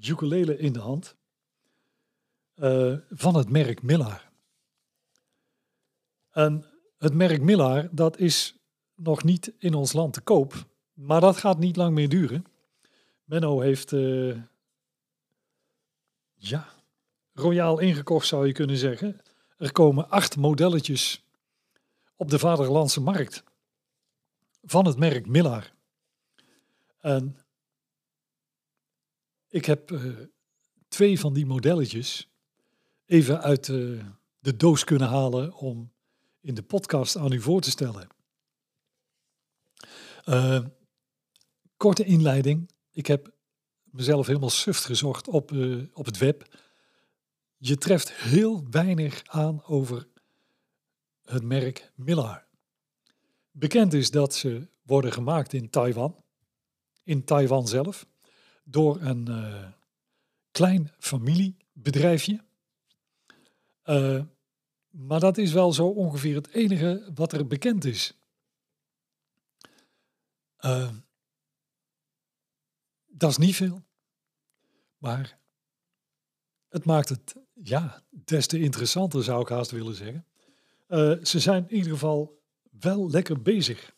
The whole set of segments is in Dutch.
ukulele in de hand uh, van het merk Millar. En het merk Millar, dat is nog niet in ons land te koop, maar dat gaat niet lang meer duren. Menno heeft, uh, ja, royaal ingekocht zou je kunnen zeggen. Er komen acht modelletjes op de vaderlandse markt van het merk Millar. En ik heb uh, twee van die modelletjes even uit uh, de doos kunnen halen om in de podcast aan u voor te stellen. Uh, korte inleiding. Ik heb mezelf helemaal suft gezocht op, op het web. Je treft heel weinig aan over het merk Millar. Bekend is dat ze worden gemaakt in Taiwan, in Taiwan zelf, door een uh, klein familiebedrijfje. Uh, maar dat is wel zo ongeveer het enige wat er bekend is. Uh, dat is niet veel, maar het maakt het ja, des te interessanter, zou ik haast willen zeggen. Ze zijn in ieder geval wel lekker bezig.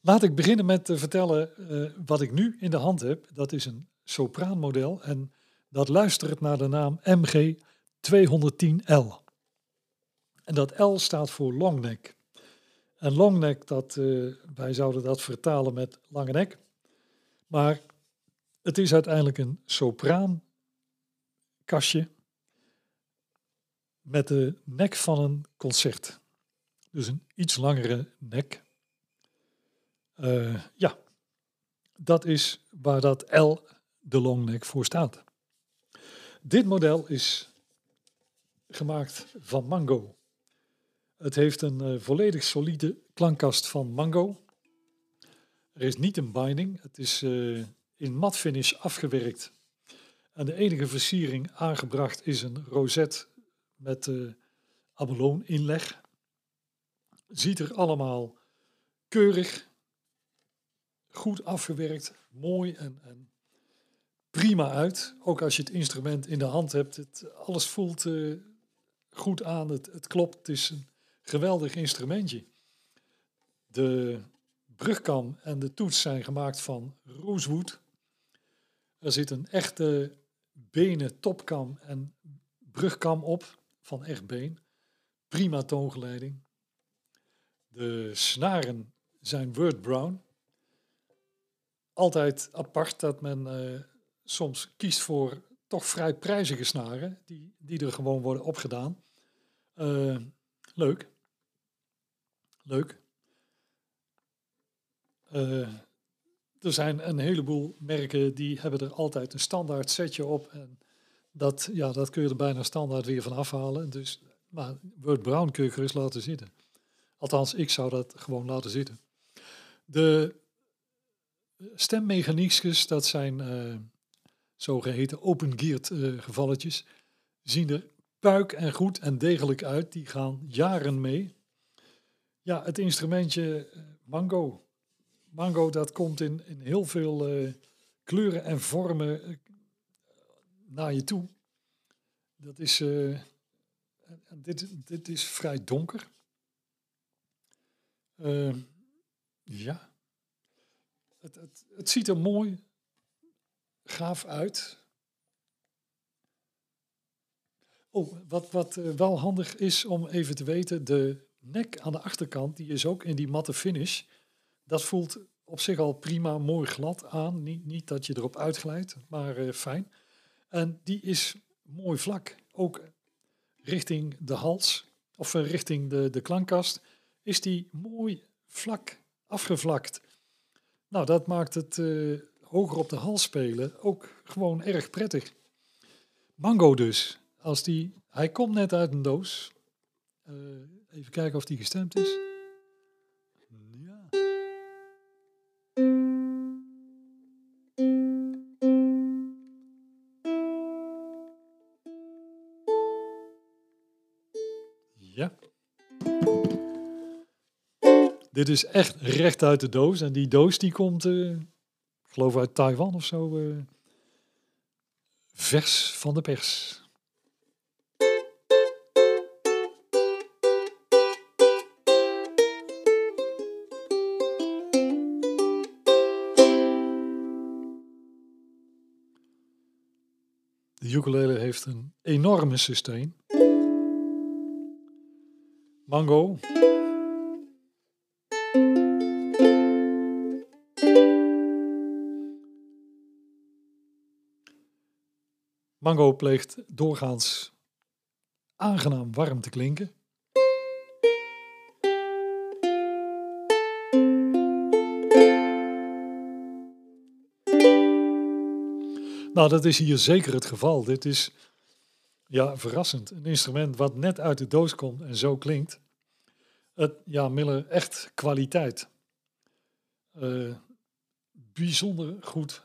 Laat ik beginnen met te vertellen uh, wat ik nu in de hand heb. Dat is een sopraanmodel en dat luistert naar de naam MG210L. En dat L staat voor longneck. En longneck, dat, uh, wij zouden dat vertalen met lange nek. Maar het is uiteindelijk een sopraankastje met de nek van een concert. Dus een iets langere nek. Uh, ja, dat is waar dat L, de longneck, voor staat. Dit model is gemaakt van Mango. Het heeft een uh, volledig solide klankkast van Mango. Er is niet een binding, het is uh, in mat finish afgewerkt. En de enige versiering aangebracht is een roset met de abalone inleg. Ziet er allemaal keurig, goed afgewerkt, mooi en, en, prima uit. Ook als je het instrument in de hand hebt, het, alles voelt uh, goed aan, het, het klopt. Het is een geweldig instrumentje. De brugkam en de toets zijn gemaakt van rosewood. Er zit een echte benen topkam en brugkam op van echt been. Prima toongeleiding. De snaren zijn word brown. Altijd apart dat men uh, soms kiest voor toch vrij prijzige snaren, die, die er gewoon worden opgedaan. Uh, leuk. Leuk. Uh, er zijn een heleboel merken die hebben er altijd een standaard setje op. En dat, ja, dat kun je er bijna standaard weer van afhalen. Dus, maar Word Brown kun je laten zitten. Althans, ik zou dat gewoon laten zitten. De stemmechaniekjes, dat zijn uh, zogeheten open-geared uh, gevalletjes, zien er puik en goed en degelijk uit. Die gaan jaren mee. Ja, het instrumentje uh, Mango. Mango, dat komt in, in heel veel kleuren en vormen naar je toe. Dat is, dit, dit is vrij donker. Ja. Het, het, ziet er mooi, gaaf uit. Oh, wat, wat uh, wel handig is om even te weten, de nek aan de achterkant, die is ook in die matte finish. Dat voelt op zich al prima, mooi glad aan. Niet, niet dat je erop uitglijdt, maar uh, fijn. En die is mooi vlak. Ook richting de hals, of eh, richting de, de klankkast, is die mooi vlak afgevlakt. Nou, dat maakt het uh, hoger op de hals spelen ook gewoon erg prettig. Mango dus. Als die, hij komt net uit een doos. Eh, even kijken of die gestemd is. Ja. Ja. Dit is echt recht uit de doos. En die doos die komt, eh, ik geloof uit Taiwan of zo. eh, vers van de pers. De ukulele heeft een enorme sustain. Mango. Mango pleegt doorgaans aangenaam warm te klinken. Nou, dat is hier zeker het geval. Dit is ja, verrassend. Een instrument wat net uit de doos komt en zo klinkt. Het, ja, Miller, echt kwaliteit. Eh, bijzonder goed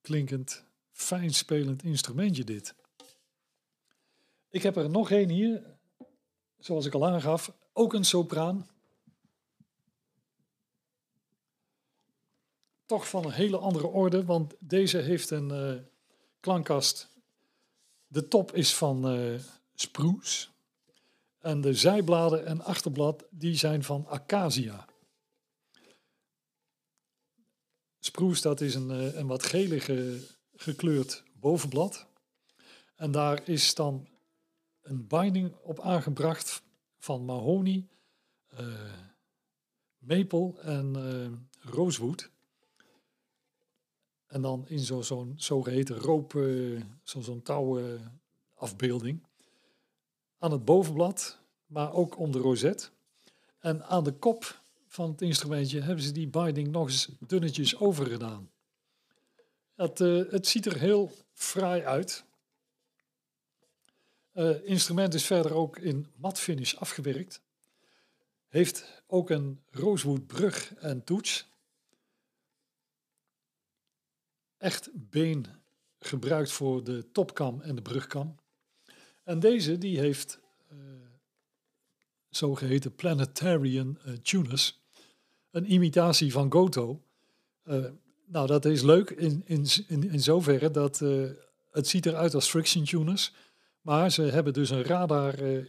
klinkend, fijn spelend instrumentje dit. Ik heb er nog één hier, zoals ik al aangaf, ook een sopraan. Toch van een hele andere orde, want deze heeft een eh, klankkast. De top is van spruce. En de zijbladen en achterblad die zijn van acacia. Spruce dat is een, eh, een wat gelige gekleurd bovenblad. En daar is dan een binding op aangebracht van mahonie, eh, maple en rosewood. En dan in zo'n zo zogeheten roop, eh, zo- zo'n touwen afbeelding. Aan het bovenblad, maar ook om de rozet. En aan de kop van het instrumentje hebben ze die binding nog eens dunnetjes overgedaan. Het, eh, het ziet er heel fraai uit. Het instrument is verder ook in mat finish afgewerkt. Heeft ook een rosewood brug en toets. Echt been gebruikt voor de topkam en de brugkam. En deze die heeft eh, zogeheten Planetarian eh, tuners. Een imitatie van Goto. Nou, dat is leuk in, in, in, in zoverre dat eh, het ziet eruit als friction tuners. Maar ze hebben dus een radar eh,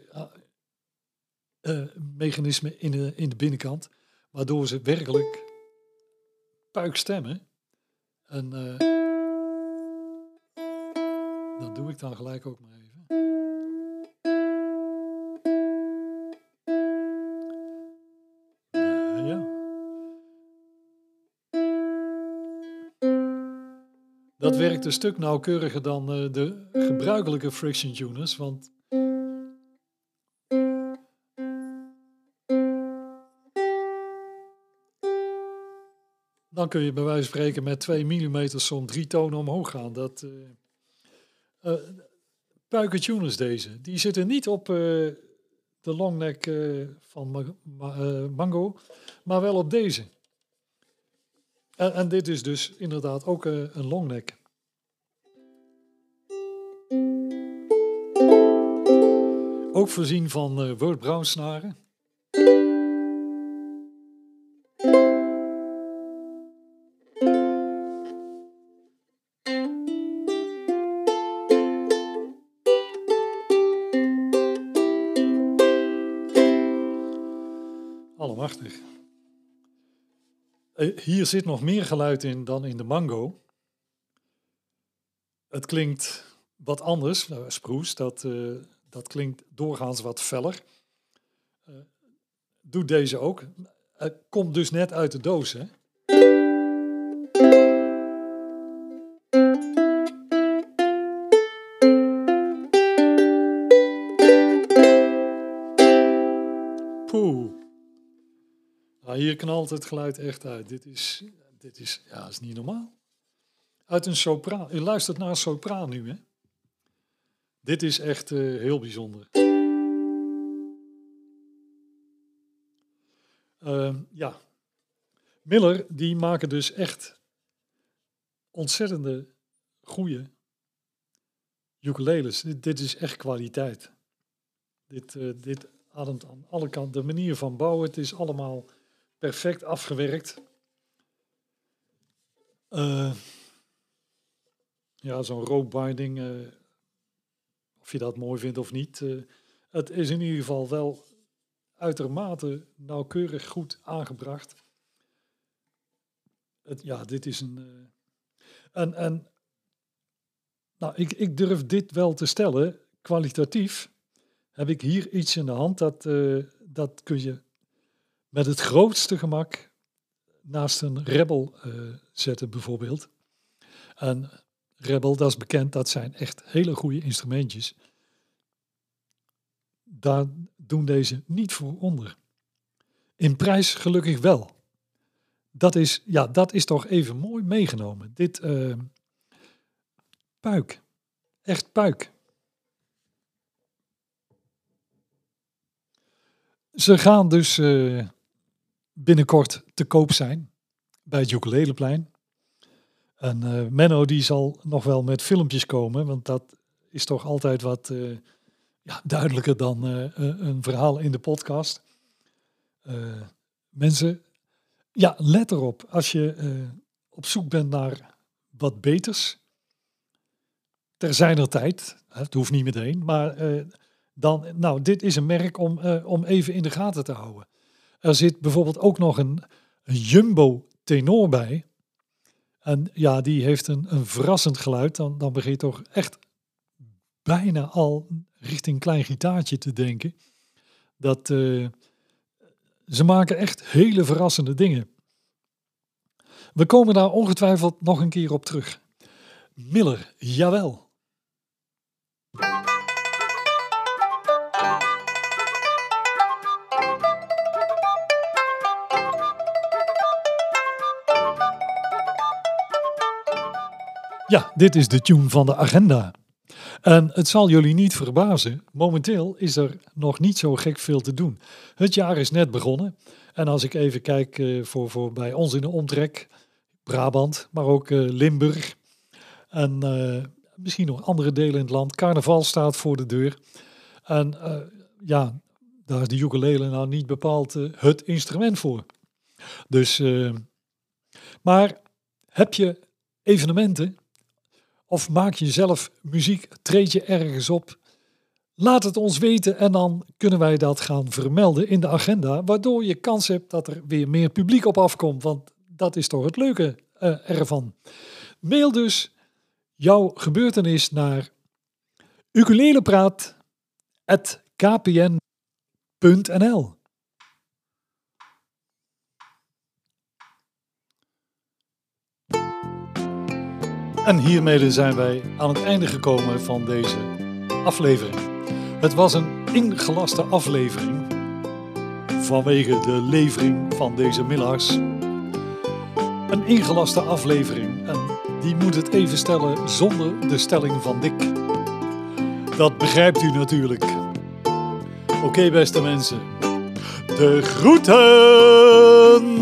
eh, mechanisme in de, in de binnenkant. Waardoor ze werkelijk puik stemmen. En dat doe ik dan gelijk ook maar even. Een stuk nauwkeuriger dan eh, de gebruikelijke friction tuners, want dan kun je bij wijze van spreken met 2 mm zo'n drie tonen omhoog gaan. Dat, tuners deze, die zitten niet op de longneck van Ma- Ma- Mango, maar wel op deze. En, en dit is dus inderdaad ook een longneck. Ook voorzien van eh Word Brown snaren. Allemachtig. Eh, Hier zit nog meer geluid in dan in de mango. Het klinkt wat anders. Nou, Spruce, dat, eh, dat klinkt doorgaans wat feller. Eh, doet deze ook. Het komt dus net uit de doos, hè? Poeh. Nou, hier knalt het geluid echt uit. Dit is, dit is, ja, is niet normaal. uit een sopraan. U luistert naar een sopraan nu, hè? Dit is echt uh, heel bijzonder. Uh, ja, Miller die maken dus echt ontzettende goede ukuleles. Dit, dit is echt kwaliteit. Dit, uh, dit ademt aan alle kanten. De manier van bouwen, het is allemaal perfect afgewerkt. Uh, ja, zo'n rope binding, of je dat mooi vindt of niet. Uh, het is in ieder geval wel uitermate nauwkeurig goed aangebracht. Het, ja, dit is een. en en nou, ik, ik durf dit wel te stellen. Kwalitatief heb ik hier iets in de hand dat, dat kun je met het grootste gemak naast een Rebel zetten bijvoorbeeld. En Rebel, dat is bekend, dat zijn echt hele goede instrumentjes. Daar doen deze niet voor onder. In prijs gelukkig wel. Dat is, ja, dat is toch even mooi meegenomen. Dit uh, puik. Echt puik. Ze gaan dus uh, binnenkort te koop zijn bij het Ukuleleplein. En uh, Menno die zal nog wel met filmpjes komen, want dat is toch altijd wat uh, ja, duidelijker dan uh, een verhaal in de podcast. mensen, ja, let erop als je op zoek bent naar wat beters. Ter zijner tijd, het hoeft niet meteen, maar dan, nou, dit is een merk om, om even in de gaten te houden. Er zit bijvoorbeeld ook nog een jumbo tenor bij. En ja, die heeft een, een verrassend geluid. Dan, dan begin toch echt bijna al richting klein gitaartje te denken. Dat uh, ze maken echt hele verrassende dingen. We komen daar ongetwijfeld nog een keer op terug. Miller, jawel. Ja, dit is de tune van de agenda. En het zal jullie niet verbazen, momenteel is er nog niet zo gek veel te doen. Het jaar is net begonnen. En als ik even kijk uh, voor, voor bij ons in de omtrek, Brabant, maar ook uh, Limburg en uh, misschien nog andere delen in het land. Carnaval staat voor de deur. En ja, daar is de ukulele nou niet bepaald het instrument voor. Dus, maar heb je evenementen of maak je zelf muziek, treed je ergens op? Laat het ons weten en dan kunnen wij dat gaan vermelden in de agenda, waardoor je kans hebt dat er weer meer publiek op afkomt, want dat is toch het leuke uh, ervan. Mail dus jouw gebeurtenis naar ukulelepraat.kpn.nl En hiermee zijn wij aan het einde gekomen van deze aflevering. Het was een ingelaste aflevering vanwege de levering van deze Millars. Een ingelaste aflevering en die moet het even stellen zonder de stelling van Dick. Dat begrijpt u natuurlijk. Oké beste mensen, de groeten!